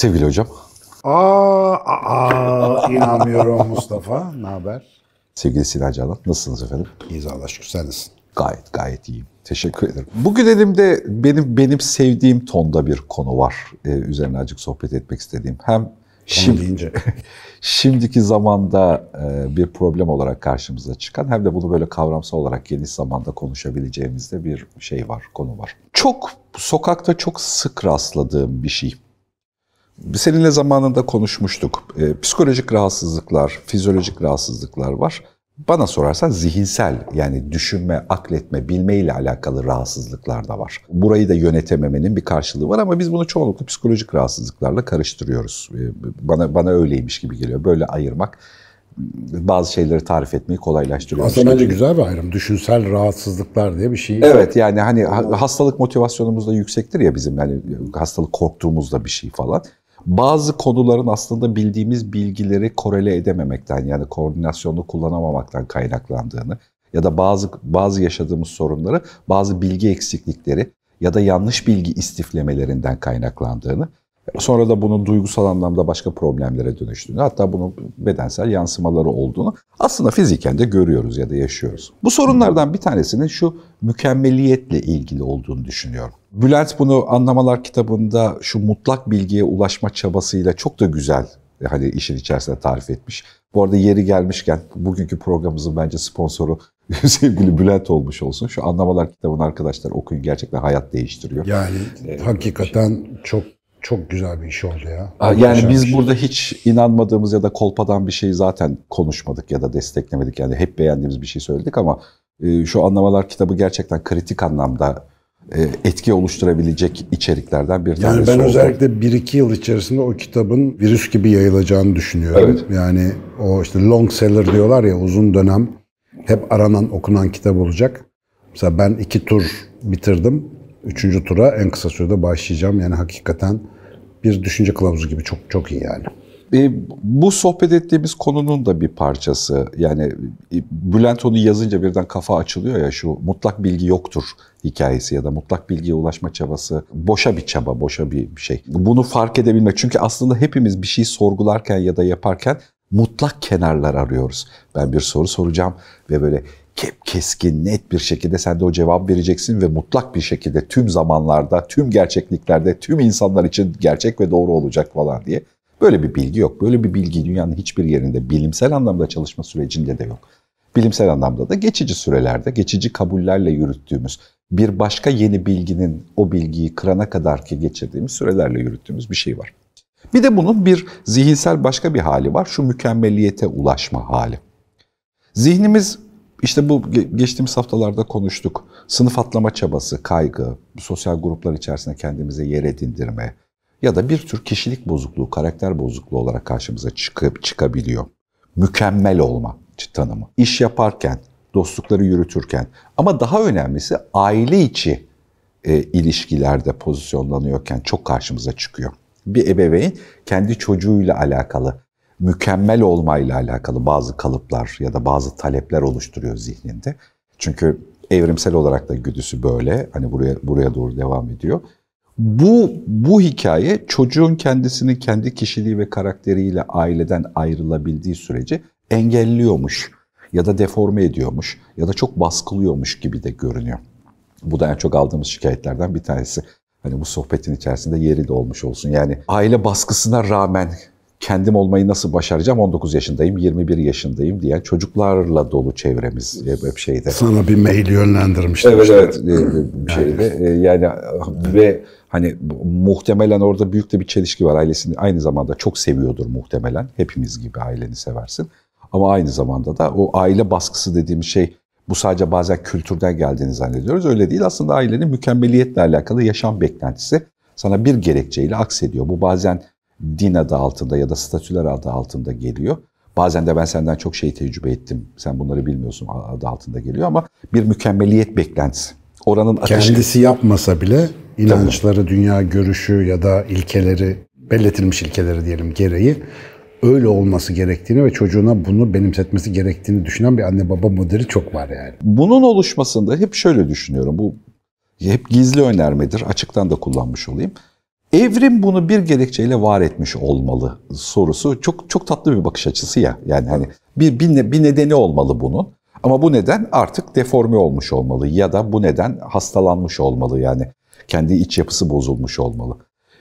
Sevgili hocam. Aa, aa inanmıyorum Mustafa. Ne haber? Sevgili Sinan Canan. Nasılsınız efendim? İyiyiz Allah şükür. Sen nasılsın? Gayet gayet iyiyim. Teşekkür ederim. Bugün elimde benim benim sevdiğim tonda bir konu var. Ee, üzerine azıcık sohbet etmek istediğim. Hem Şimdi deyince. şimdiki zamanda e, bir problem olarak karşımıza çıkan hem de bunu böyle kavramsal olarak geniş zamanda konuşabileceğimiz de bir şey var, konu var. Çok sokakta çok sık rastladığım bir şey. Seninle zamanında konuşmuştuk. E, psikolojik rahatsızlıklar, fizyolojik rahatsızlıklar var. Bana sorarsan zihinsel yani düşünme, akletme, bilme ile alakalı rahatsızlıklar da var. Burayı da yönetememenin bir karşılığı var ama biz bunu çoğunlukla psikolojik rahatsızlıklarla karıştırıyoruz. E, Bana bana öyleymiş gibi geliyor. Böyle ayırmak bazı şeyleri tarif etmeyi kolaylaştırıyor. Aslında bence güzel bir ayrım. Düşünsel rahatsızlıklar diye bir şey. Evet yani hani ha- hastalık motivasyonumuz da yüksektir ya bizim yani hastalık korktuğumuzda bir şey falan. Bazı konuların aslında bildiğimiz bilgileri korele edememekten yani koordinasyonu kullanamamaktan kaynaklandığını ya da bazı bazı yaşadığımız sorunları bazı bilgi eksiklikleri ya da yanlış bilgi istiflemelerinden kaynaklandığını sonra da bunun duygusal anlamda başka problemlere dönüştüğünü hatta bunun bedensel yansımaları olduğunu aslında fiziken de görüyoruz ya da yaşıyoruz. Bu sorunlardan bir tanesinin şu mükemmeliyetle ilgili olduğunu düşünüyorum. Bülent bunu Anlamalar kitabında şu mutlak bilgiye ulaşma çabasıyla çok da güzel hani işin içerisinde tarif etmiş. Bu arada yeri gelmişken bugünkü programımızın bence sponsoru sevgili Bülent olmuş olsun. Şu Anlamalar kitabını arkadaşlar okuyun gerçekten hayat değiştiriyor. Yani hakikaten çok çok güzel bir iş oldu ya. Aa, Yani bir biz burada hiç inanmadığımız ya da kolpadan bir şeyi zaten konuşmadık ya da desteklemedik. Yani hep beğendiğimiz bir şey söyledik ama e, şu anlamalar kitabı gerçekten kritik anlamda e, etki oluşturabilecek içeriklerden bir Yani tanesi ben oldu. özellikle 1-2 yıl içerisinde o kitabın virüs gibi yayılacağını düşünüyorum. Evet. Yani o işte long seller diyorlar ya uzun dönem hep aranan okunan kitap olacak. Mesela ben iki tur bitirdim. Üçüncü tura en kısa sürede başlayacağım. Yani hakikaten bir düşünce kılavuzu gibi çok çok iyi yani. E, bu sohbet ettiğimiz konunun da bir parçası. Yani e, Bülent onu yazınca birden kafa açılıyor ya şu mutlak bilgi yoktur hikayesi ya da mutlak bilgiye ulaşma çabası boşa bir çaba, boşa bir şey. Bunu fark edebilmek. Çünkü aslında hepimiz bir şey sorgularken ya da yaparken mutlak kenarlar arıyoruz. Ben bir soru soracağım ve böyle keskin, net bir şekilde sen de o cevap vereceksin ve mutlak bir şekilde tüm zamanlarda, tüm gerçekliklerde, tüm insanlar için gerçek ve doğru olacak falan diye. Böyle bir bilgi yok. Böyle bir bilgi dünyanın hiçbir yerinde bilimsel anlamda çalışma sürecinde de yok. Bilimsel anlamda da geçici sürelerde, geçici kabullerle yürüttüğümüz bir başka yeni bilginin o bilgiyi kırana kadar ki geçirdiğimiz sürelerle yürüttüğümüz bir şey var. Bir de bunun bir zihinsel başka bir hali var. Şu mükemmeliyete ulaşma hali. Zihnimiz işte bu ge- geçtiğimiz haftalarda konuştuk. Sınıf atlama çabası, kaygı, sosyal gruplar içerisinde kendimize yer edindirme ya da bir tür kişilik bozukluğu, karakter bozukluğu olarak karşımıza çıkıp çıkabiliyor. Mükemmel olma tanımı. İş yaparken, dostlukları yürütürken ama daha önemlisi aile içi e, ilişkilerde pozisyonlanıyorken çok karşımıza çıkıyor. Bir ebeveyn kendi çocuğuyla alakalı, mükemmel olmayla alakalı bazı kalıplar ya da bazı talepler oluşturuyor zihninde. Çünkü evrimsel olarak da güdüsü böyle. Hani buraya buraya doğru devam ediyor. Bu bu hikaye çocuğun kendisini kendi kişiliği ve karakteriyle aileden ayrılabildiği sürece engelliyormuş ya da deforme ediyormuş ya da çok baskılıyormuş gibi de görünüyor. Bu da en çok aldığımız şikayetlerden bir tanesi. Hani bu sohbetin içerisinde yeri de olmuş olsun. Yani aile baskısına rağmen kendim olmayı nasıl başaracağım? 19 yaşındayım, 21 yaşındayım diyen çocuklarla dolu çevremiz hep hep şeyde. Sana bir mail yönlendirmiştim. Evet işte. evet e, bir şeyde E, yani ve hani muhtemelen orada büyük de bir çelişki var ailesini aynı zamanda çok seviyordur muhtemelen hepimiz gibi aileni seversin ama aynı zamanda da o aile baskısı dediğimiz şey bu sadece bazen kültürden geldiğini zannediyoruz öyle değil aslında ailenin mükemmeliyetle alakalı yaşam beklentisi sana bir gerekçeyle aksediyor bu bazen din adı altında ya da statüler adı altında geliyor. Bazen de ben senden çok şey tecrübe ettim. Sen bunları bilmiyorsun adı altında geliyor ama bir mükemmeliyet beklentisi. Oranın ateşi. Kendisi yapmasa bile inançları, dünya görüşü ya da ilkeleri, belletilmiş ilkeleri diyelim gereği öyle olması gerektiğini ve çocuğuna bunu benimsetmesi gerektiğini düşünen bir anne baba modeli çok var yani. Bunun oluşmasında hep şöyle düşünüyorum. Bu hep gizli önermedir. Açıktan da kullanmış olayım. Evrim bunu bir gerekçeyle var etmiş olmalı sorusu çok çok tatlı bir bakış açısı ya. Yani hani bir bir, bir nedeni olmalı bunun. Ama bu neden artık deforme olmuş olmalı ya da bu neden hastalanmış olmalı yani kendi iç yapısı bozulmuş olmalı.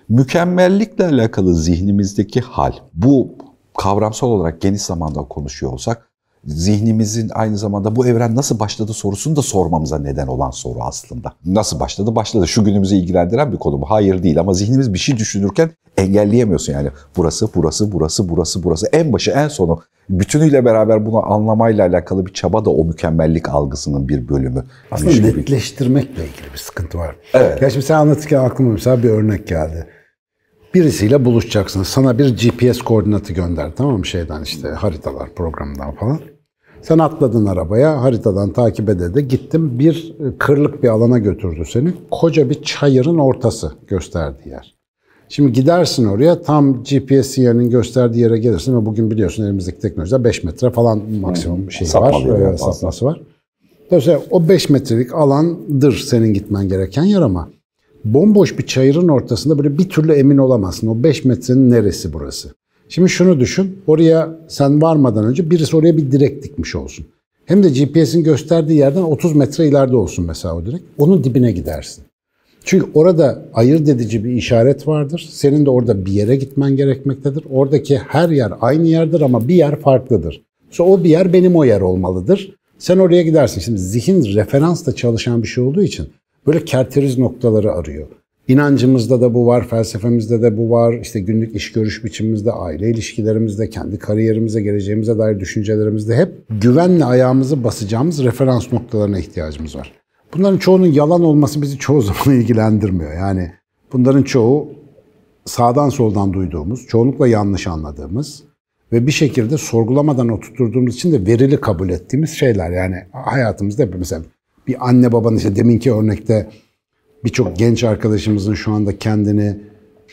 Mükemmellikle alakalı zihnimizdeki hal bu kavramsal olarak geniş zamanda konuşuyor olsak zihnimizin aynı zamanda bu evren nasıl başladı sorusunu da sormamıza neden olan soru aslında. Nasıl başladı? Başladı. Şu günümüzü ilgilendiren bir konu mu? Hayır değil ama zihnimiz bir şey düşünürken engelleyemiyorsun yani. Burası, burası, burası, burası, burası. En başı, en sonu. Bütünüyle beraber bunu anlamayla alakalı bir çaba da o mükemmellik algısının bir bölümü. Aslında netleştirmekle ilgili bir sıkıntı var. Evet. Ya şimdi sen anlatırken aklıma mesela bir örnek geldi. Birisiyle buluşacaksın. Sana bir GPS koordinatı gönder tamam mı şeyden işte haritalar programından falan. Sen atladın arabaya, haritadan takip ede de gittim. Bir kırlık bir alana götürdü seni. Koca bir çayırın ortası gösterdiği yer. Şimdi gidersin oraya tam GPS sinyalinin gösterdiği yere gelirsin ve bugün biliyorsun elimizdeki teknolojide 5 metre falan maksimum şey var, sapması var. Dolayısıyla o 5 metrelik alandır senin gitmen gereken yer ama bomboş bir çayırın ortasında böyle bir türlü emin olamazsın. O 5 metrenin neresi burası? Şimdi şunu düşün. Oraya sen varmadan önce birisi oraya bir direk dikmiş olsun. Hem de GPS'in gösterdiği yerden 30 metre ileride olsun mesela o direk. Onun dibine gidersin. Çünkü orada ayırt edici bir işaret vardır. Senin de orada bir yere gitmen gerekmektedir. Oradaki her yer aynı yerdir ama bir yer farklıdır. Sonra o bir yer benim o yer olmalıdır. Sen oraya gidersin. Şimdi zihin referansla çalışan bir şey olduğu için böyle kerteriz noktaları arıyor. İnancımızda da bu var, felsefemizde de bu var, işte günlük iş görüş biçimimizde, aile ilişkilerimizde, kendi kariyerimize, geleceğimize dair düşüncelerimizde hep güvenle ayağımızı basacağımız referans noktalarına ihtiyacımız var. Bunların çoğunun yalan olması bizi çoğu zaman ilgilendirmiyor. Yani bunların çoğu sağdan soldan duyduğumuz, çoğunlukla yanlış anladığımız ve bir şekilde sorgulamadan oturttuğumuz için de verili kabul ettiğimiz şeyler. Yani hayatımızda mesela bir anne babanın işte deminki örnekte birçok genç arkadaşımızın şu anda kendini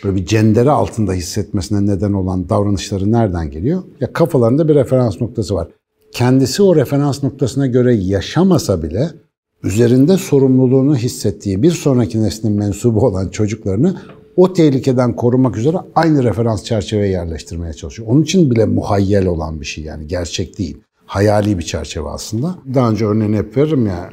böyle bir cendere altında hissetmesine neden olan davranışları nereden geliyor? Ya kafalarında bir referans noktası var. Kendisi o referans noktasına göre yaşamasa bile üzerinde sorumluluğunu hissettiği bir sonraki neslin mensubu olan çocuklarını o tehlikeden korumak üzere aynı referans çerçeveye yerleştirmeye çalışıyor. Onun için bile muhayyel olan bir şey yani gerçek değil. Hayali bir çerçeve aslında. Daha önce örneğini hep veririm ya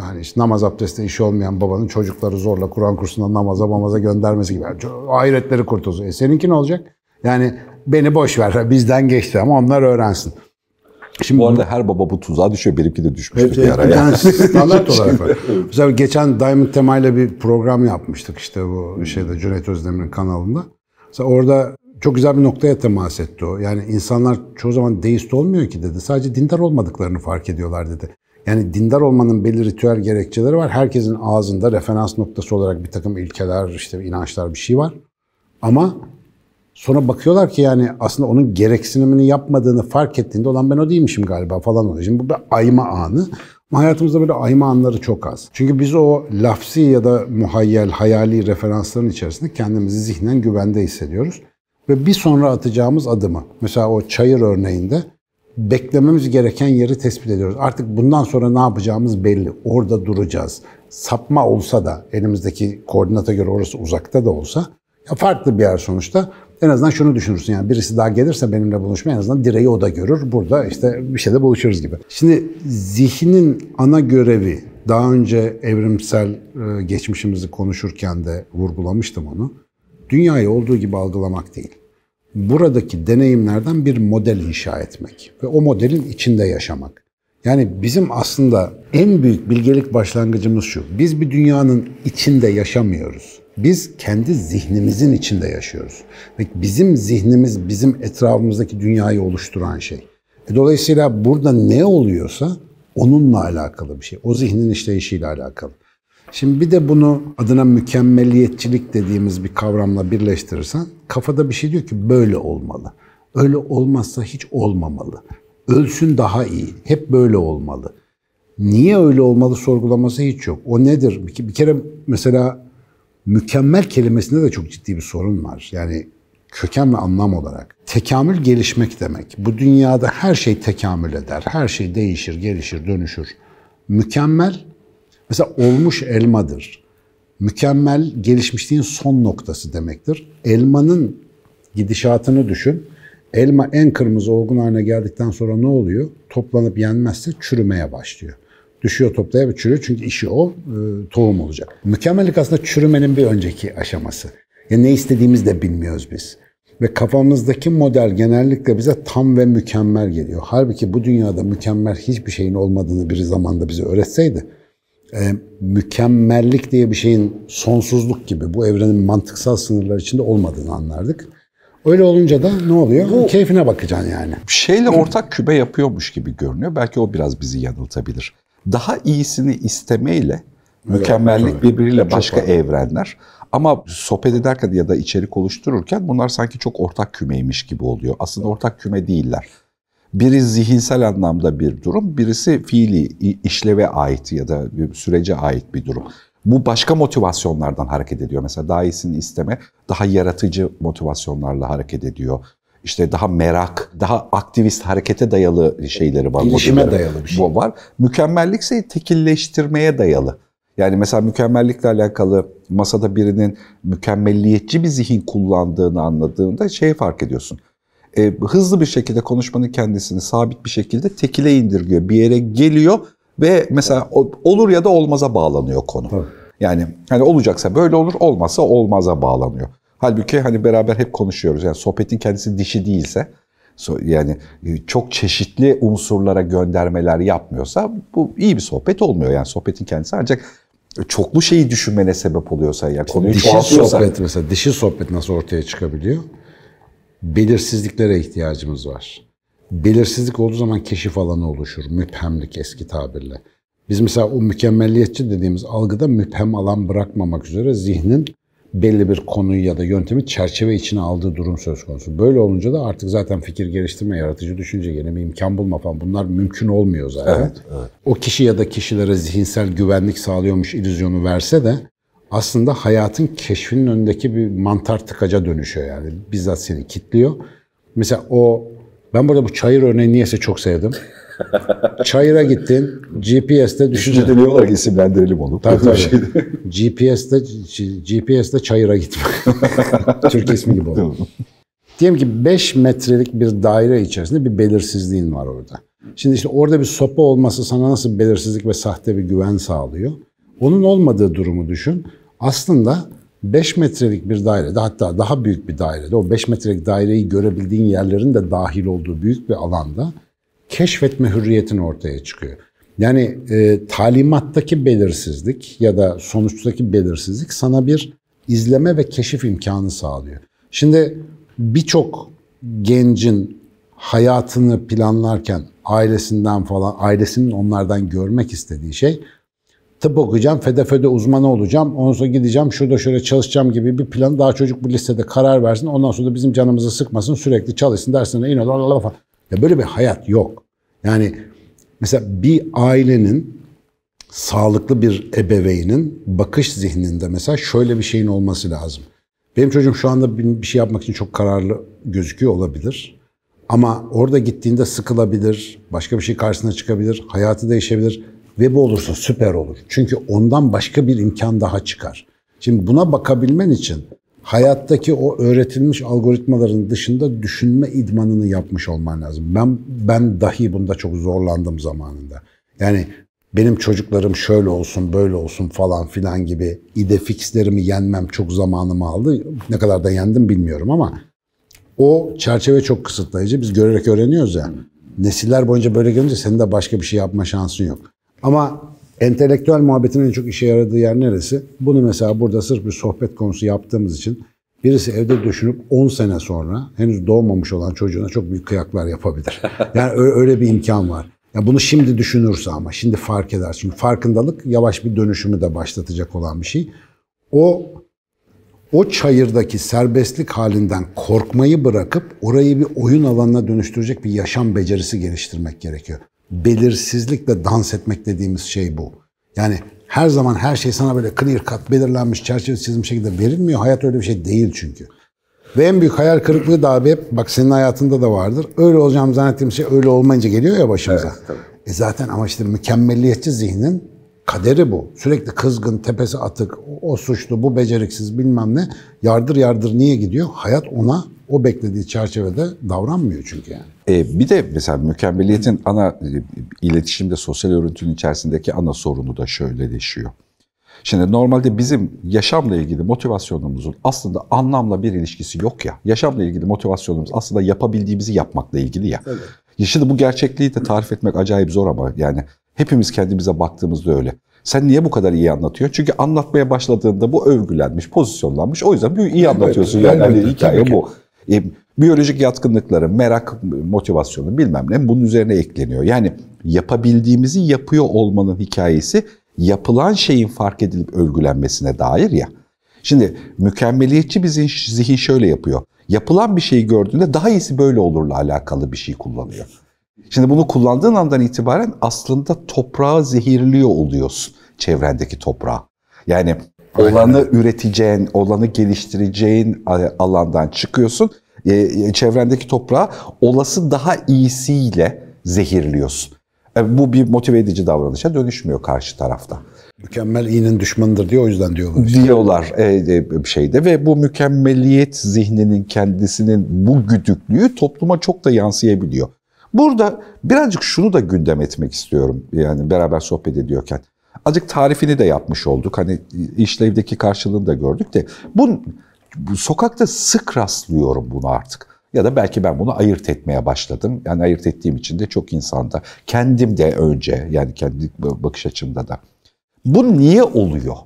hani işte namaz abdesti işi olmayan babanın çocukları zorla Kur'an kursuna namaza mamaza göndermesi gibi. Hayretleri kurtulsun. E seninki ne olacak? Yani beni boş ver bizden geçti ama onlar öğrensin. Şimdi bu arada her baba bu tuzağa düşüyor. Benimki de düşmüştü evet, bir ara. Yani standart olarak var. Mesela geçen Diamond Tema ile bir program yapmıştık işte bu şeyde Cüneyt Özdemir'in kanalında. Mesela orada çok güzel bir noktaya temas etti o. Yani insanlar çoğu zaman deist olmuyor ki dedi. Sadece dindar olmadıklarını fark ediyorlar dedi. Yani dindar olmanın belli ritüel gerekçeleri var. Herkesin ağzında referans noktası olarak bir takım ilkeler, işte inançlar bir şey var. Ama sonra bakıyorlar ki yani aslında onun gereksinimini yapmadığını fark ettiğinde olan ben o değilmişim galiba falan oluyor. Şimdi bu bir ayma anı. Ama hayatımızda böyle ayma anları çok az. Çünkü biz o lafsi ya da muhayyel, hayali referansların içerisinde kendimizi zihnen güvende hissediyoruz. Ve bir sonra atacağımız adımı, mesela o çayır örneğinde beklememiz gereken yeri tespit ediyoruz. Artık bundan sonra ne yapacağımız belli. Orada duracağız. Sapma olsa da elimizdeki koordinata göre orası uzakta da olsa ya farklı bir yer sonuçta. En azından şunu düşünürsün yani birisi daha gelirse benimle buluşmaya en azından direği o da görür. Burada işte bir şeyde buluşuruz gibi. Şimdi zihnin ana görevi daha önce evrimsel e, geçmişimizi konuşurken de vurgulamıştım onu. Dünyayı olduğu gibi algılamak değil buradaki deneyimlerden bir model inşa etmek ve o modelin içinde yaşamak. Yani bizim aslında en büyük bilgelik başlangıcımız şu. Biz bir dünyanın içinde yaşamıyoruz. Biz kendi zihnimizin içinde yaşıyoruz. Ve bizim zihnimiz bizim etrafımızdaki dünyayı oluşturan şey. E dolayısıyla burada ne oluyorsa onunla alakalı bir şey. O zihnin işleyişiyle alakalı. Şimdi bir de bunu adına mükemmeliyetçilik dediğimiz bir kavramla birleştirirsen kafada bir şey diyor ki böyle olmalı. Öyle olmazsa hiç olmamalı. Ölsün daha iyi. Hep böyle olmalı. Niye öyle olmalı sorgulaması hiç yok. O nedir? Bir kere mesela mükemmel kelimesinde de çok ciddi bir sorun var. Yani köken ve anlam olarak. Tekamül gelişmek demek. Bu dünyada her şey tekamül eder. Her şey değişir, gelişir, dönüşür. Mükemmel Mesela olmuş elmadır. mükemmel gelişmişliğin son noktası demektir. Elmanın gidişatını düşün. Elma en kırmızı olgun haline geldikten sonra ne oluyor? Toplanıp yenmezse çürümeye başlıyor. Düşüyor toplaya ve çürüyor çünkü işi o, e, tohum olacak. Mükemmellik aslında çürümenin bir önceki aşaması. Ya ne istediğimizi de bilmiyoruz biz. Ve kafamızdaki model genellikle bize tam ve mükemmel geliyor. Halbuki bu dünyada mükemmel hiçbir şeyin olmadığını bir zamanda bize öğretseydi, e, mükemmellik diye bir şeyin sonsuzluk gibi bu evrenin mantıksal sınırlar içinde olmadığını anlardık. Öyle olunca da ne oluyor? Keyfine bakacaksın yani. şeyle ortak küme yapıyormuş gibi görünüyor. Belki o biraz bizi yanıltabilir. Daha iyisini istemeyle mükemmellik tabii. birbiriyle Çok başka fazla. evrenler. Ama sohbet ederken ya da içerik oluştururken bunlar sanki çok ortak kümeymiş gibi oluyor. Aslında ortak küme değiller. Biri zihinsel anlamda bir durum, birisi fiili işleve ait ya da bir sürece ait bir durum. Bu başka motivasyonlardan hareket ediyor. Mesela daha iyisini isteme, daha yaratıcı motivasyonlarla hareket ediyor. İşte daha merak, daha aktivist harekete dayalı şeyleri var. Gelişime dayalı bir şey. Bu var. Mükemmellikse tekilleştirmeye dayalı. Yani mesela mükemmellikle alakalı masada birinin mükemmelliyetçi bir zihin kullandığını anladığında şeyi fark ediyorsun. E, hızlı bir şekilde konuşmanın kendisini sabit bir şekilde tekile indirgiyor. Bir yere geliyor ve mesela olur ya da olmaza bağlanıyor konu. Tabii. Yani hani olacaksa böyle olur, olmazsa olmaza bağlanıyor. Halbuki hani beraber hep konuşuyoruz. Yani sohbetin kendisi dişi değilse, yani e, çok çeşitli unsurlara göndermeler yapmıyorsa bu iyi bir sohbet olmuyor. Yani sohbetin kendisi ancak çoklu şeyi düşünmene sebep oluyorsa ya konuyu Dişi sohbet mesela, dişi sohbet nasıl ortaya çıkabiliyor? Belirsizliklere ihtiyacımız var. Belirsizlik olduğu zaman keşif alanı oluşur. Müphemlik eski tabirle. Biz mesela o mükemmelliyetçi dediğimiz algıda müphem alan bırakmamak üzere zihnin belli bir konuyu ya da yöntemi çerçeve içine aldığı durum söz konusu. Böyle olunca da artık zaten fikir geliştirme, yaratıcı düşünce, yeni bir imkan bulma falan bunlar mümkün olmuyor zaten. Evet, evet. O kişi ya da kişilere zihinsel güvenlik sağlıyormuş illüzyonu verse de aslında hayatın keşfinin önündeki bir mantar tıkaca dönüşüyor yani. Bizzat seni kitliyor. Mesela o, ben burada bu çayır örneğini niyeyse çok sevdim. Çayıra gittin, GPS'te düşünce. Düşünceli olarak isimlendirelim onu. Tabii tabii. GPS'te, GPS'te çayıra gitme. Türk ismi gibi oldu. Diyelim ki 5 metrelik bir daire içerisinde bir belirsizliğin var orada. Şimdi işte orada bir sopa olması sana nasıl belirsizlik ve sahte bir güven sağlıyor? Onun olmadığı durumu düşün. Aslında 5 metrelik bir dairede hatta daha büyük bir dairede o 5 metrelik daireyi görebildiğin yerlerin de dahil olduğu büyük bir alanda keşfetme hürriyetin ortaya çıkıyor. Yani e, talimattaki belirsizlik ya da sonuçtaki belirsizlik sana bir izleme ve keşif imkanı sağlıyor. Şimdi birçok gencin hayatını planlarken ailesinden falan, ailesinin onlardan görmek istediği şey tıp okuyacağım, fede fede uzmanı olacağım, ondan sonra gideceğim, şurada şöyle çalışacağım gibi bir plan. Daha çocuk bu listede karar versin, ondan sonra da bizim canımızı sıkmasın, sürekli çalışsın, dersine in falan. Ya böyle bir hayat yok. Yani mesela bir ailenin sağlıklı bir ebeveynin bakış zihninde mesela şöyle bir şeyin olması lazım. Benim çocuğum şu anda bir şey yapmak için çok kararlı gözüküyor olabilir. Ama orada gittiğinde sıkılabilir, başka bir şey karşısına çıkabilir, hayatı değişebilir ve bu olursa süper olur. Çünkü ondan başka bir imkan daha çıkar. Şimdi buna bakabilmen için hayattaki o öğretilmiş algoritmaların dışında düşünme idmanını yapmış olman lazım. Ben ben dahi bunda çok zorlandım zamanında. Yani benim çocuklarım şöyle olsun, böyle olsun falan filan gibi ide fixlerimi yenmem çok zamanımı aldı. Ne kadar da yendim bilmiyorum ama o çerçeve çok kısıtlayıcı. Biz görerek öğreniyoruz ya. Nesiller boyunca böyle gelince senin de başka bir şey yapma şansın yok. Ama entelektüel muhabbetin en çok işe yaradığı yer neresi? Bunu mesela burada sırf bir sohbet konusu yaptığımız için birisi evde düşünüp 10 sene sonra henüz doğmamış olan çocuğuna çok büyük kıyaklar yapabilir. Yani öyle bir imkan var. Ya bunu şimdi düşünürse ama şimdi fark eder. Çünkü farkındalık yavaş bir dönüşümü de başlatacak olan bir şey. O o çayırdaki serbestlik halinden korkmayı bırakıp orayı bir oyun alanına dönüştürecek bir yaşam becerisi geliştirmek gerekiyor. Belirsizlikle dans etmek dediğimiz şey bu. Yani her zaman her şey sana böyle clear cut, belirlenmiş, çerçeve çizilmiş şekilde verilmiyor. Hayat öyle bir şey değil çünkü. Ve en büyük hayal kırıklığı da abi hep bak senin hayatında da vardır. Öyle olacağım zannettiğim şey öyle olmayınca geliyor ya başımıza. E zaten ama işte mükemmelliyetçi zihnin kaderi bu. Sürekli kızgın, tepesi atık, o suçlu, bu beceriksiz bilmem ne. Yardır yardır niye gidiyor? Hayat ona o beklediği çerçevede davranmıyor çünkü yani. E, bir de mesela mükemmeliyetin ana e, iletişimde sosyal örüntünün içerisindeki ana sorunu da şöyleleşiyor. Şimdi normalde bizim yaşamla ilgili motivasyonumuzun aslında anlamla bir ilişkisi yok ya. Yaşamla ilgili motivasyonumuz aslında yapabildiğimizi yapmakla ilgili ya. Evet. Ya Şimdi bu gerçekliği de tarif etmek acayip zor ama yani hepimiz kendimize baktığımızda öyle. Sen niye bu kadar iyi anlatıyorsun? Çünkü anlatmaya başladığında bu övgülenmiş, pozisyonlanmış. O yüzden bir iyi anlatıyorsun. yani elbette, hani hikaye bu. E, biyolojik yatkınlıkları, merak, motivasyonu bilmem ne bunun üzerine ekleniyor. Yani yapabildiğimizi yapıyor olmanın hikayesi yapılan şeyin fark edilip övgülenmesine dair ya. Şimdi mükemmeliyetçi bir zihin, şöyle yapıyor. Yapılan bir şeyi gördüğünde daha iyisi böyle olurla alakalı bir şey kullanıyor. Şimdi bunu kullandığın andan itibaren aslında toprağı zehirliyor oluyorsun. Çevrendeki toprağı. Yani olanı üreteceğin, olanı geliştireceğin alandan çıkıyorsun. E, e, çevrendeki toprağı olası daha iyisiyle zehirliyorsun. E, bu bir motive edici davranışa dönüşmüyor karşı tarafta Mükemmel iyinin düşmanıdır diye o yüzden diyorlar. işte. diyorlar e, şeyde ve bu mükemmeliyet zihninin kendisinin bu güdüklüğü topluma çok da yansıyabiliyor. Burada birazcık şunu da gündem etmek istiyorum yani beraber sohbet ediyorken. Azıcık tarifini de yapmış olduk. Hani işlevdeki karşılığını da gördük de bu, bu sokakta sık rastlıyorum bunu artık. Ya da belki ben bunu ayırt etmeye başladım. Yani ayırt ettiğim için de çok insanda. Kendim de önce yani kendi bakış açımda da. Bu niye oluyor?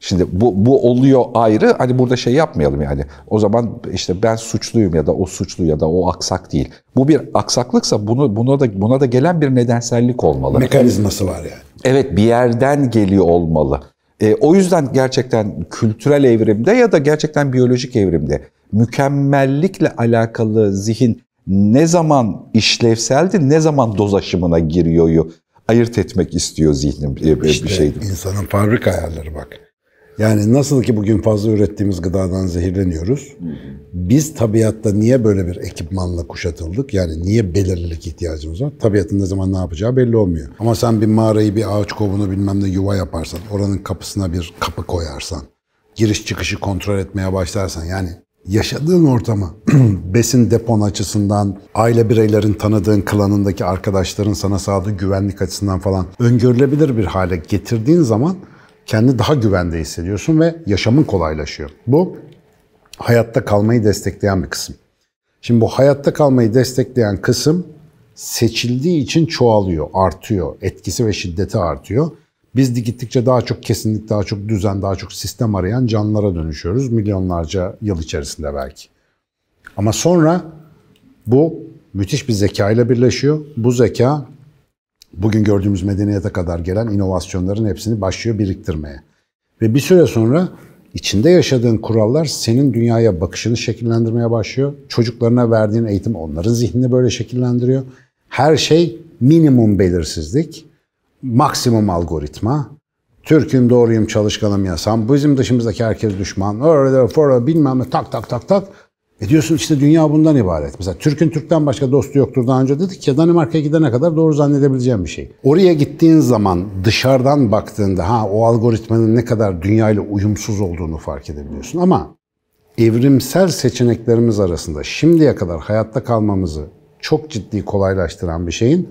Şimdi bu, bu oluyor ayrı. Hani burada şey yapmayalım yani. O zaman işte ben suçluyum ya da o suçlu ya da o aksak değil. Bu bir aksaklıksa bunu buna da buna da gelen bir nedensellik olmalı. Mekanizması var yani. Evet bir yerden geliyor olmalı. E, o yüzden gerçekten kültürel evrimde ya da gerçekten biyolojik evrimde mükemmellikle alakalı zihin ne zaman işlevseldi, ne zaman doz aşımına giriyor ayırt etmek istiyor zihnim e, bir İşte şeydi. insanın fabrika ayarları bak. Yani nasıl ki bugün fazla ürettiğimiz gıdadan zehirleniyoruz. Biz tabiatta niye böyle bir ekipmanla kuşatıldık? Yani niye belirlilik ihtiyacımız var? Tabiatın ne zaman ne yapacağı belli olmuyor. Ama sen bir mağarayı, bir ağaç kovunu bilmem ne yuva yaparsan, oranın kapısına bir kapı koyarsan, giriş çıkışı kontrol etmeye başlarsan yani yaşadığın ortamı besin depon açısından, aile bireylerin tanıdığın klanındaki arkadaşların sana sağladığı güvenlik açısından falan öngörülebilir bir hale getirdiğin zaman kendi daha güvende hissediyorsun ve yaşamın kolaylaşıyor. Bu hayatta kalmayı destekleyen bir kısım. Şimdi bu hayatta kalmayı destekleyen kısım seçildiği için çoğalıyor, artıyor. Etkisi ve şiddeti artıyor. Biz de gittikçe daha çok kesinlik, daha çok düzen, daha çok sistem arayan canlılara dönüşüyoruz. Milyonlarca yıl içerisinde belki. Ama sonra bu müthiş bir zeka ile birleşiyor. Bu zeka bugün gördüğümüz medeniyete kadar gelen inovasyonların hepsini başlıyor biriktirmeye. Ve bir süre sonra içinde yaşadığın kurallar senin dünyaya bakışını şekillendirmeye başlıyor. Çocuklarına verdiğin eğitim onların zihnini böyle şekillendiriyor. Her şey minimum belirsizlik, maksimum algoritma. Türk'üm, doğruyum, çalışkanım, yasam. Bizim dışımızdaki herkes düşman. Öyle, öyle, bilmem ne tak tak tak tak. E diyorsun işte dünya bundan ibaret. Mesela Türk'ün Türk'ten başka dostu yoktur daha önce dedik ya Danimarka'ya gidene kadar doğru zannedebileceğim bir şey. Oraya gittiğin zaman dışarıdan baktığında ha o algoritmanın ne kadar dünyayla uyumsuz olduğunu fark edebiliyorsun. Ama evrimsel seçeneklerimiz arasında şimdiye kadar hayatta kalmamızı çok ciddi kolaylaştıran bir şeyin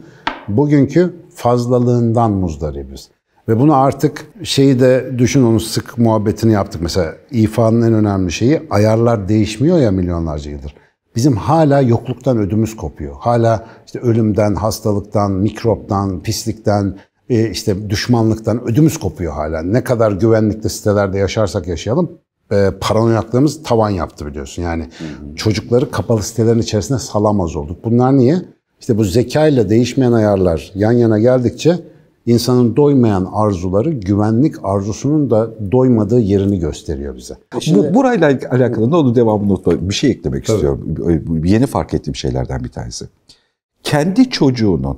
bugünkü fazlalığından muzdaribiz. Ve bunu artık şeyi de düşün onu sık muhabbetini yaptık. Mesela ifanın en önemli şeyi ayarlar değişmiyor ya milyonlarca yıldır. Bizim hala yokluktan ödümüz kopuyor. Hala işte ölümden, hastalıktan, mikroptan, pislikten, e, işte düşmanlıktan ödümüz kopuyor hala. Ne kadar güvenlikli sitelerde yaşarsak yaşayalım e, paranoyaklığımız tavan yaptı biliyorsun. Yani çocukları kapalı sitelerin içerisine salamaz olduk. Bunlar niye? İşte bu zekayla değişmeyen ayarlar yan yana geldikçe insanın doymayan arzuları güvenlik arzusunun da doymadığı yerini gösteriyor bize. Bu, burayla alakalı ne oldu devamını unutma. Bir şey eklemek istiyorum. Yeni fark ettiğim şeylerden bir tanesi. Kendi çocuğunun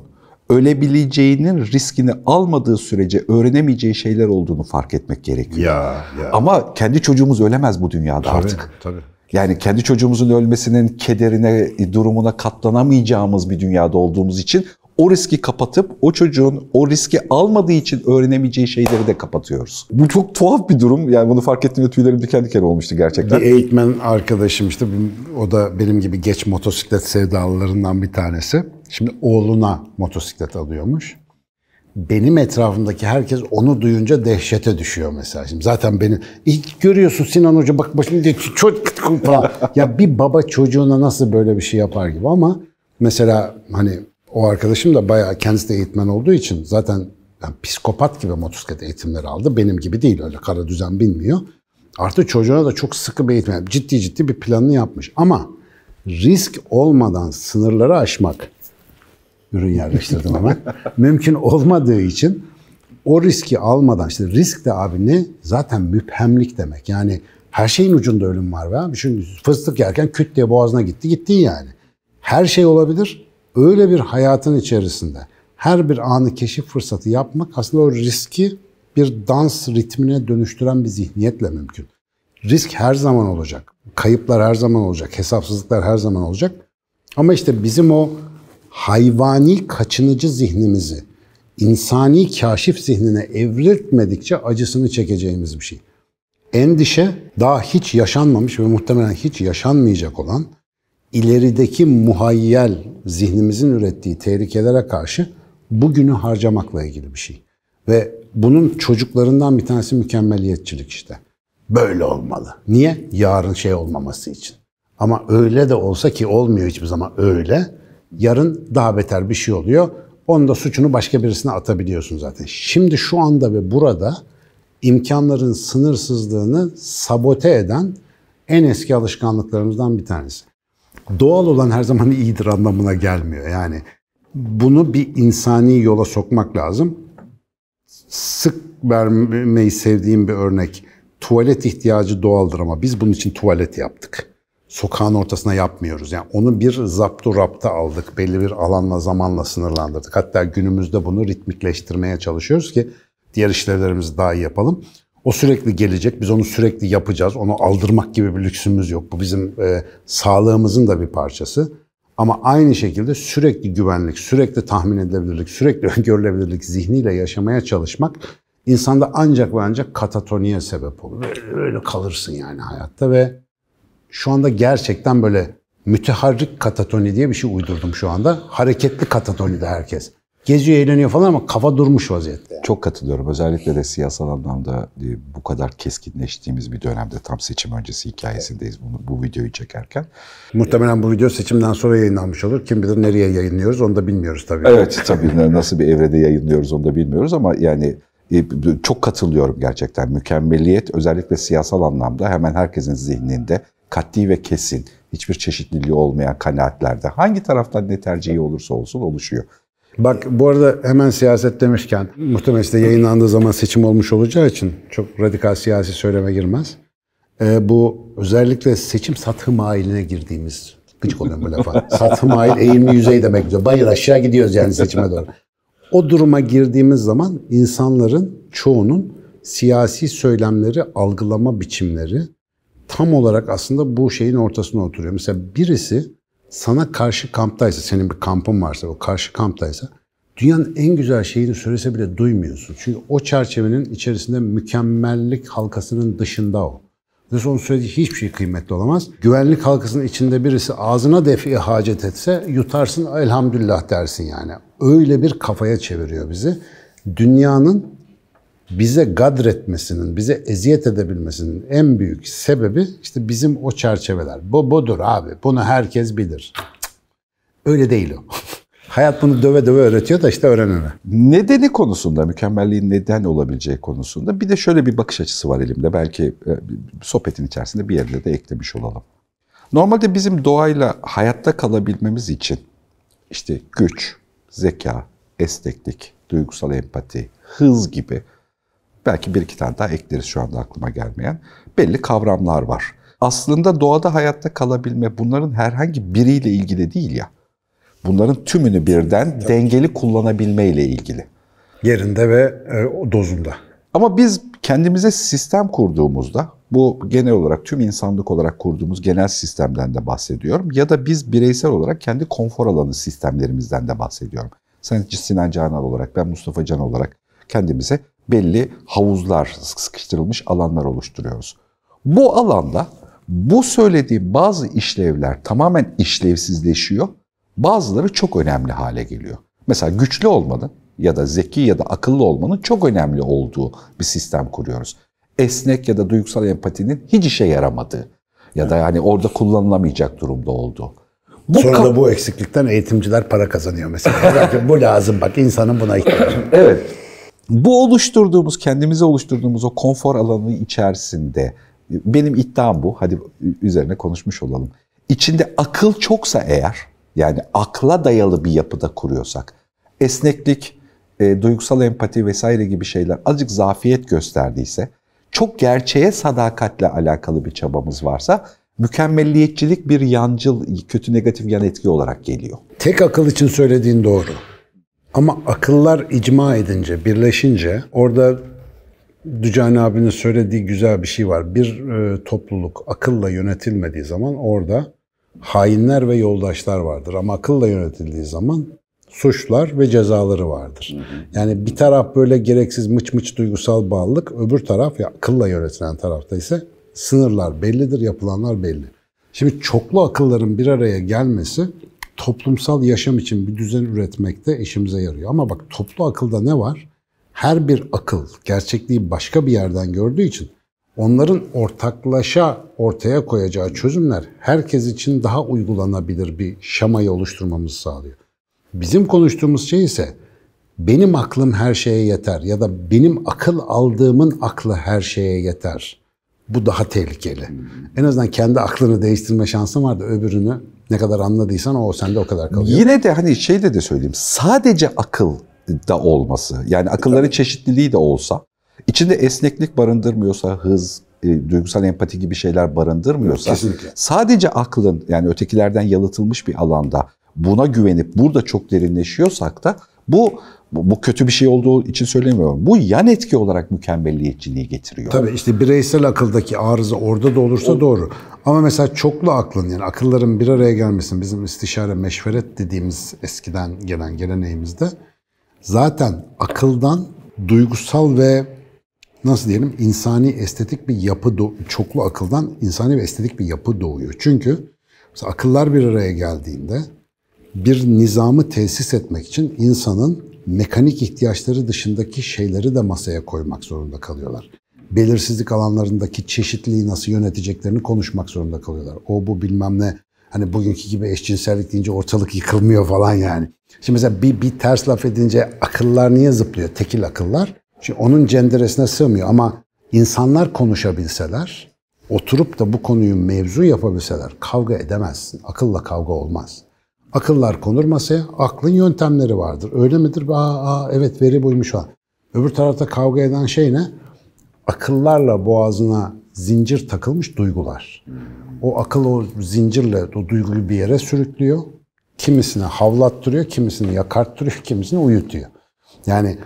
ölebileceğinin riskini almadığı sürece öğrenemeyeceği şeyler olduğunu fark etmek gerekiyor. Ya ya. Ama kendi çocuğumuz ölemez bu dünyada artık. Tabii. Yani kendi çocuğumuzun ölmesinin kederine, durumuna katlanamayacağımız bir dünyada olduğumuz için o riski kapatıp o çocuğun o riski almadığı için öğrenemeyeceği şeyleri de kapatıyoruz. Bu çok tuhaf bir durum. Yani bunu fark ettiğimde tüylerim diken diken olmuştu gerçekten. Bir eğitmen arkadaşım işte o da benim gibi geç motosiklet sevdalılarından bir tanesi. Şimdi oğluna motosiklet alıyormuş. Benim etrafımdaki herkes onu duyunca dehşete düşüyor mesela. Şimdi zaten beni ilk görüyorsun Sinan Hoca bak başında çocuk falan. ya bir baba çocuğuna nasıl böyle bir şey yapar gibi ama mesela hani o arkadaşım da bayağı kendisi de eğitmen olduğu için zaten yani psikopat gibi motosiklet eğitimleri aldı. Benim gibi değil öyle kara düzen bilmiyor. Artı çocuğuna da çok sıkı bir eğitim, yani ciddi ciddi bir planını yapmış. Ama risk olmadan sınırları aşmak, ürün yerleştirdim hemen, mümkün olmadığı için o riski almadan, işte risk de abi ne? Zaten müphemlik demek. Yani her şeyin ucunda ölüm var be abi. Çünkü fıstık yerken küt diye boğazına gitti, gitti yani. Her şey olabilir. Öyle bir hayatın içerisinde her bir anı keşif fırsatı yapmak aslında o riski bir dans ritmine dönüştüren bir zihniyetle mümkün. Risk her zaman olacak. Kayıplar her zaman olacak. Hesapsızlıklar her zaman olacak. Ama işte bizim o hayvani kaçınıcı zihnimizi insani kaşif zihnine evriltmedikçe acısını çekeceğimiz bir şey. Endişe daha hiç yaşanmamış ve muhtemelen hiç yaşanmayacak olan ilerideki muhayyel zihnimizin ürettiği tehlikelere karşı bugünü harcamakla ilgili bir şey. Ve bunun çocuklarından bir tanesi mükemmeliyetçilik işte. Böyle olmalı. Niye? Yarın şey olmaması için. Ama öyle de olsa ki olmuyor hiçbir zaman öyle. Yarın daha beter bir şey oluyor. Onun da suçunu başka birisine atabiliyorsun zaten. Şimdi şu anda ve burada imkanların sınırsızlığını sabote eden en eski alışkanlıklarımızdan bir tanesi. Doğal olan her zaman iyidir anlamına gelmiyor. Yani bunu bir insani yola sokmak lazım. Sık vermeyi sevdiğim bir örnek. Tuvalet ihtiyacı doğaldır ama biz bunun için tuvalet yaptık. Sokağın ortasına yapmıyoruz. Yani onu bir zaptu rapta aldık. Belli bir alanla zamanla sınırlandırdık. Hatta günümüzde bunu ritmikleştirmeye çalışıyoruz ki diğer işlevlerimizi daha iyi yapalım. O sürekli gelecek. Biz onu sürekli yapacağız. Onu aldırmak gibi bir lüksümüz yok. Bu bizim e, sağlığımızın da bir parçası. Ama aynı şekilde sürekli güvenlik, sürekli tahmin edilebilirlik, sürekli öngörülebilirlik zihniyle yaşamaya çalışmak insanda ancak ve ancak katatoniye sebep olur. Böyle, böyle kalırsın yani hayatta ve şu anda gerçekten böyle müteharrik katatoni diye bir şey uydurdum şu anda. Hareketli katatoni de herkes. Geziyor, eğleniyor falan ama kafa durmuş vaziyette. Çok katılıyorum. Özellikle de siyasal anlamda e, bu kadar keskinleştiğimiz bir dönemde tam seçim öncesi hikayesindeyiz bunu, bu videoyu çekerken. Muhtemelen bu video seçimden sonra yayınlanmış olur. Kim bilir nereye yayınlıyoruz onu da bilmiyoruz tabii. Evet tabii nasıl bir evrede yayınlıyoruz onu da bilmiyoruz ama yani e, çok katılıyorum gerçekten. Mükemmeliyet özellikle siyasal anlamda hemen herkesin zihninde katli ve kesin, hiçbir çeşitliliği olmayan kanaatlerde hangi taraftan ne tercihi olursa olsun oluşuyor. Bak bu arada hemen siyaset demişken muhtemelen işte yayınlandığı zaman seçim olmuş olacağı için çok radikal siyasi söyleme girmez. Ee, bu özellikle seçim satı mailine girdiğimiz gıcık oluyorum bu lafa. satı mail eğimli yüzey demek güzel. Bayır aşağı gidiyoruz yani seçime doğru. O duruma girdiğimiz zaman insanların çoğunun siyasi söylemleri, algılama biçimleri tam olarak aslında bu şeyin ortasına oturuyor. Mesela birisi sana karşı kamptaysa, senin bir kampın varsa, o karşı kamptaysa dünyanın en güzel şeyini söylese bile duymuyorsun. Çünkü o çerçevenin içerisinde mükemmellik halkasının dışında o. Dolayısıyla onun söylediği hiçbir şey kıymetli olamaz. Güvenlik halkasının içinde birisi ağzına defi hacet etse yutarsın elhamdülillah dersin yani. Öyle bir kafaya çeviriyor bizi. Dünyanın bize gadretmesinin, bize eziyet edebilmesinin en büyük sebebi işte bizim o çerçeveler. Bu budur abi. Bunu herkes bilir. Öyle değil o. Hayat bunu döve döve öğretiyor da işte öğrenene. Nedeni konusunda, mükemmelliğin neden olabileceği konusunda bir de şöyle bir bakış açısı var elimde. Belki e, sohbetin içerisinde bir yerde de eklemiş olalım. Normalde bizim doğayla hayatta kalabilmemiz için işte güç, zeka, esneklik, duygusal empati, hız gibi belki bir iki tane daha ekleriz şu anda aklıma gelmeyen belli kavramlar var. Aslında doğada hayatta kalabilme bunların herhangi biriyle ilgili değil ya. Bunların tümünü birden dengeli kullanabilme ile ilgili. Yerinde ve e, dozunda. Ama biz kendimize sistem kurduğumuzda, bu genel olarak tüm insanlık olarak kurduğumuz genel sistemden de bahsediyorum. Ya da biz bireysel olarak kendi konfor alanı sistemlerimizden de bahsediyorum. Sen Sinan Canan olarak, ben Mustafa Can olarak kendimize belli havuzlar, sıkıştırılmış alanlar oluşturuyoruz. Bu alanda bu söylediğim bazı işlevler tamamen işlevsizleşiyor. Bazıları çok önemli hale geliyor. Mesela güçlü olmanın ya da zeki ya da akıllı olmanın çok önemli olduğu bir sistem kuruyoruz. Esnek ya da duygusal empatinin hiç işe yaramadığı ya da yani orada kullanılamayacak durumda olduğu. Bu Sonra da bu eksiklikten eğitimciler para kazanıyor mesela. bu lazım bak insanın buna ihtiyacı. evet. Bu oluşturduğumuz, kendimize oluşturduğumuz o konfor alanı içerisinde benim iddiam bu. Hadi üzerine konuşmuş olalım. İçinde akıl çoksa eğer, yani akla dayalı bir yapıda kuruyorsak, esneklik, e, duygusal empati vesaire gibi şeyler azıcık zafiyet gösterdiyse, çok gerçeğe sadakatle alakalı bir çabamız varsa mükemmelliyetçilik bir yancıl, kötü negatif yan etki olarak geliyor. Tek akıl için söylediğin doğru. Ama akıllar icma edince, birleşince orada Dücani abinin söylediği güzel bir şey var. Bir e, topluluk akılla yönetilmediği zaman orada hainler ve yoldaşlar vardır. Ama akılla yönetildiği zaman suçlar ve cezaları vardır. Yani bir taraf böyle gereksiz mıç mıç duygusal bağlılık, öbür taraf ya akılla yönetilen tarafta ise sınırlar bellidir, yapılanlar belli. Şimdi çoklu akılların bir araya gelmesi toplumsal yaşam için bir düzen üretmekte işimize yarıyor. Ama bak toplu akılda ne var? Her bir akıl gerçekliği başka bir yerden gördüğü için onların ortaklaşa ortaya koyacağı çözümler herkes için daha uygulanabilir bir şamayı oluşturmamızı sağlıyor. Bizim konuştuğumuz şey ise benim aklım her şeye yeter ya da benim akıl aldığımın aklı her şeye yeter. Bu daha tehlikeli. En azından kendi aklını değiştirme şansın var da öbürünü ne kadar anladıysan o sende o kadar kalıyor. Yine de hani şey de de söyleyeyim. Sadece akıl da olması yani akılların çeşitliliği de olsa içinde esneklik barındırmıyorsa hız, e, duygusal empati gibi şeyler barındırmıyorsa Kesinlikle. sadece aklın yani ötekilerden yalıtılmış bir alanda buna güvenip burada çok derinleşiyorsak da bu bu kötü bir şey olduğu için söylemiyorum. Bu yan etki olarak mükemmelliyetçiliği getiriyor. Tabii işte bireysel akıldaki arıza orada da olursa o, doğru. Ama mesela çoklu aklın yani akılların bir araya gelmesinin bizim istişare meşveret dediğimiz eskiden gelen geleneğimizde zaten akıldan duygusal ve nasıl diyelim insani estetik bir yapı çoklu akıldan insani ve estetik bir yapı doğuyor. Çünkü mesela akıllar bir araya geldiğinde bir nizamı tesis etmek için insanın mekanik ihtiyaçları dışındaki şeyleri de masaya koymak zorunda kalıyorlar. Belirsizlik alanlarındaki çeşitliliği nasıl yöneteceklerini konuşmak zorunda kalıyorlar. O bu bilmem ne hani bugünkü gibi eşcinsellik deyince ortalık yıkılmıyor falan yani. Şimdi mesela bir, bir ters laf edince akıllar niye zıplıyor? Tekil akıllar. Çünkü onun cenderesine sığmıyor ama insanlar konuşabilseler, oturup da bu konuyu mevzu yapabilseler kavga edemezsin. Akılla kavga olmaz. Akıllar konur masaya, aklın yöntemleri vardır. Öyle midir? Aa, aa evet veri buymuş falan. Öbür tarafta kavga eden şey ne? Akıllarla boğazına zincir takılmış duygular. O akıl o zincirle o duyguyu bir yere sürüklüyor. Kimisine havlattırıyor, kimisini yakarttırıyor, kimisini uyutuyor. Yani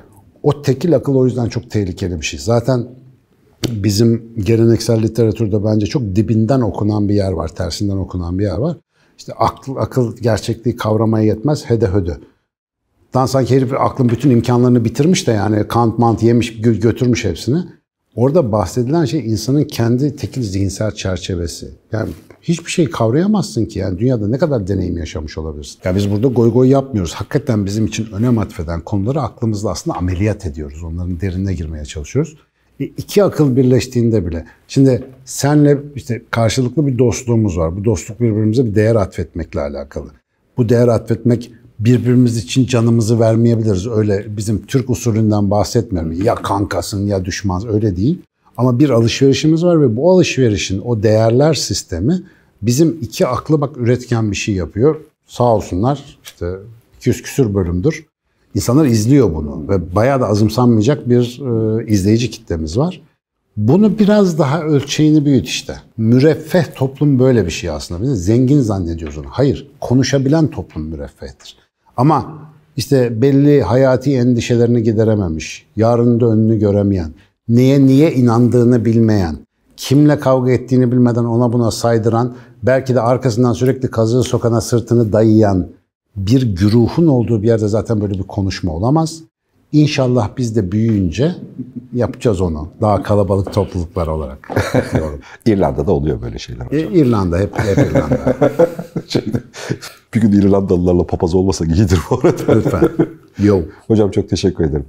o tekil akıl o yüzden çok tehlikeli bir şey. Zaten bizim geleneksel literatürde bence çok dibinden okunan bir yer var, tersinden okunan bir yer var. İşte akıl, akıl gerçekliği kavramaya yetmez, hede hödü. Dan sanki herif aklın bütün imkanlarını bitirmiş de yani kant mant yemiş, götürmüş hepsini. Orada bahsedilen şey insanın kendi tekil zihinsel çerçevesi. Yani hiçbir şey kavrayamazsın ki. Yani dünyada ne kadar deneyim yaşamış olabilirsin. Ya biz burada goy goy yapmıyoruz. Hakikaten bizim için önem atfeden konuları aklımızda aslında ameliyat ediyoruz. Onların derinine girmeye çalışıyoruz. İki akıl birleştiğinde bile. Şimdi senle işte karşılıklı bir dostluğumuz var. Bu dostluk birbirimize bir değer atfetmekle alakalı. Bu değer atfetmek birbirimiz için canımızı vermeyebiliriz. Öyle bizim Türk usulünden bahsetmiyorum. Ya kankasın ya düşman öyle değil. Ama bir alışverişimiz var ve bu alışverişin o değerler sistemi bizim iki aklı bak üretken bir şey yapıyor. Sağ olsunlar işte 200 küsür bölümdür. İnsanlar izliyor bunu ve bayağı da azımsanmayacak bir e, izleyici kitlemiz var. Bunu biraz daha ölçeğini büyüt işte. Müreffeh toplum böyle bir şey aslında. Biz zengin zannediyoruz onu. Hayır, konuşabilen toplum müreffehtir. Ama işte belli hayati endişelerini giderememiş, yarın da önünü göremeyen, neye niye inandığını bilmeyen, kimle kavga ettiğini bilmeden ona buna saydıran, belki de arkasından sürekli kazığı sokana sırtını dayayan bir güruhun olduğu bir yerde zaten böyle bir konuşma olamaz. İnşallah biz de büyüyünce yapacağız onu. Daha kalabalık topluluklar olarak. İrlanda'da oluyor böyle şeyler. E, İrlanda hep, hep İrlanda. Şeyde, bir gün İrlandalılarla papaz olmasak iyidir bu arada. Lütfen. Yo. Hocam çok teşekkür ederim.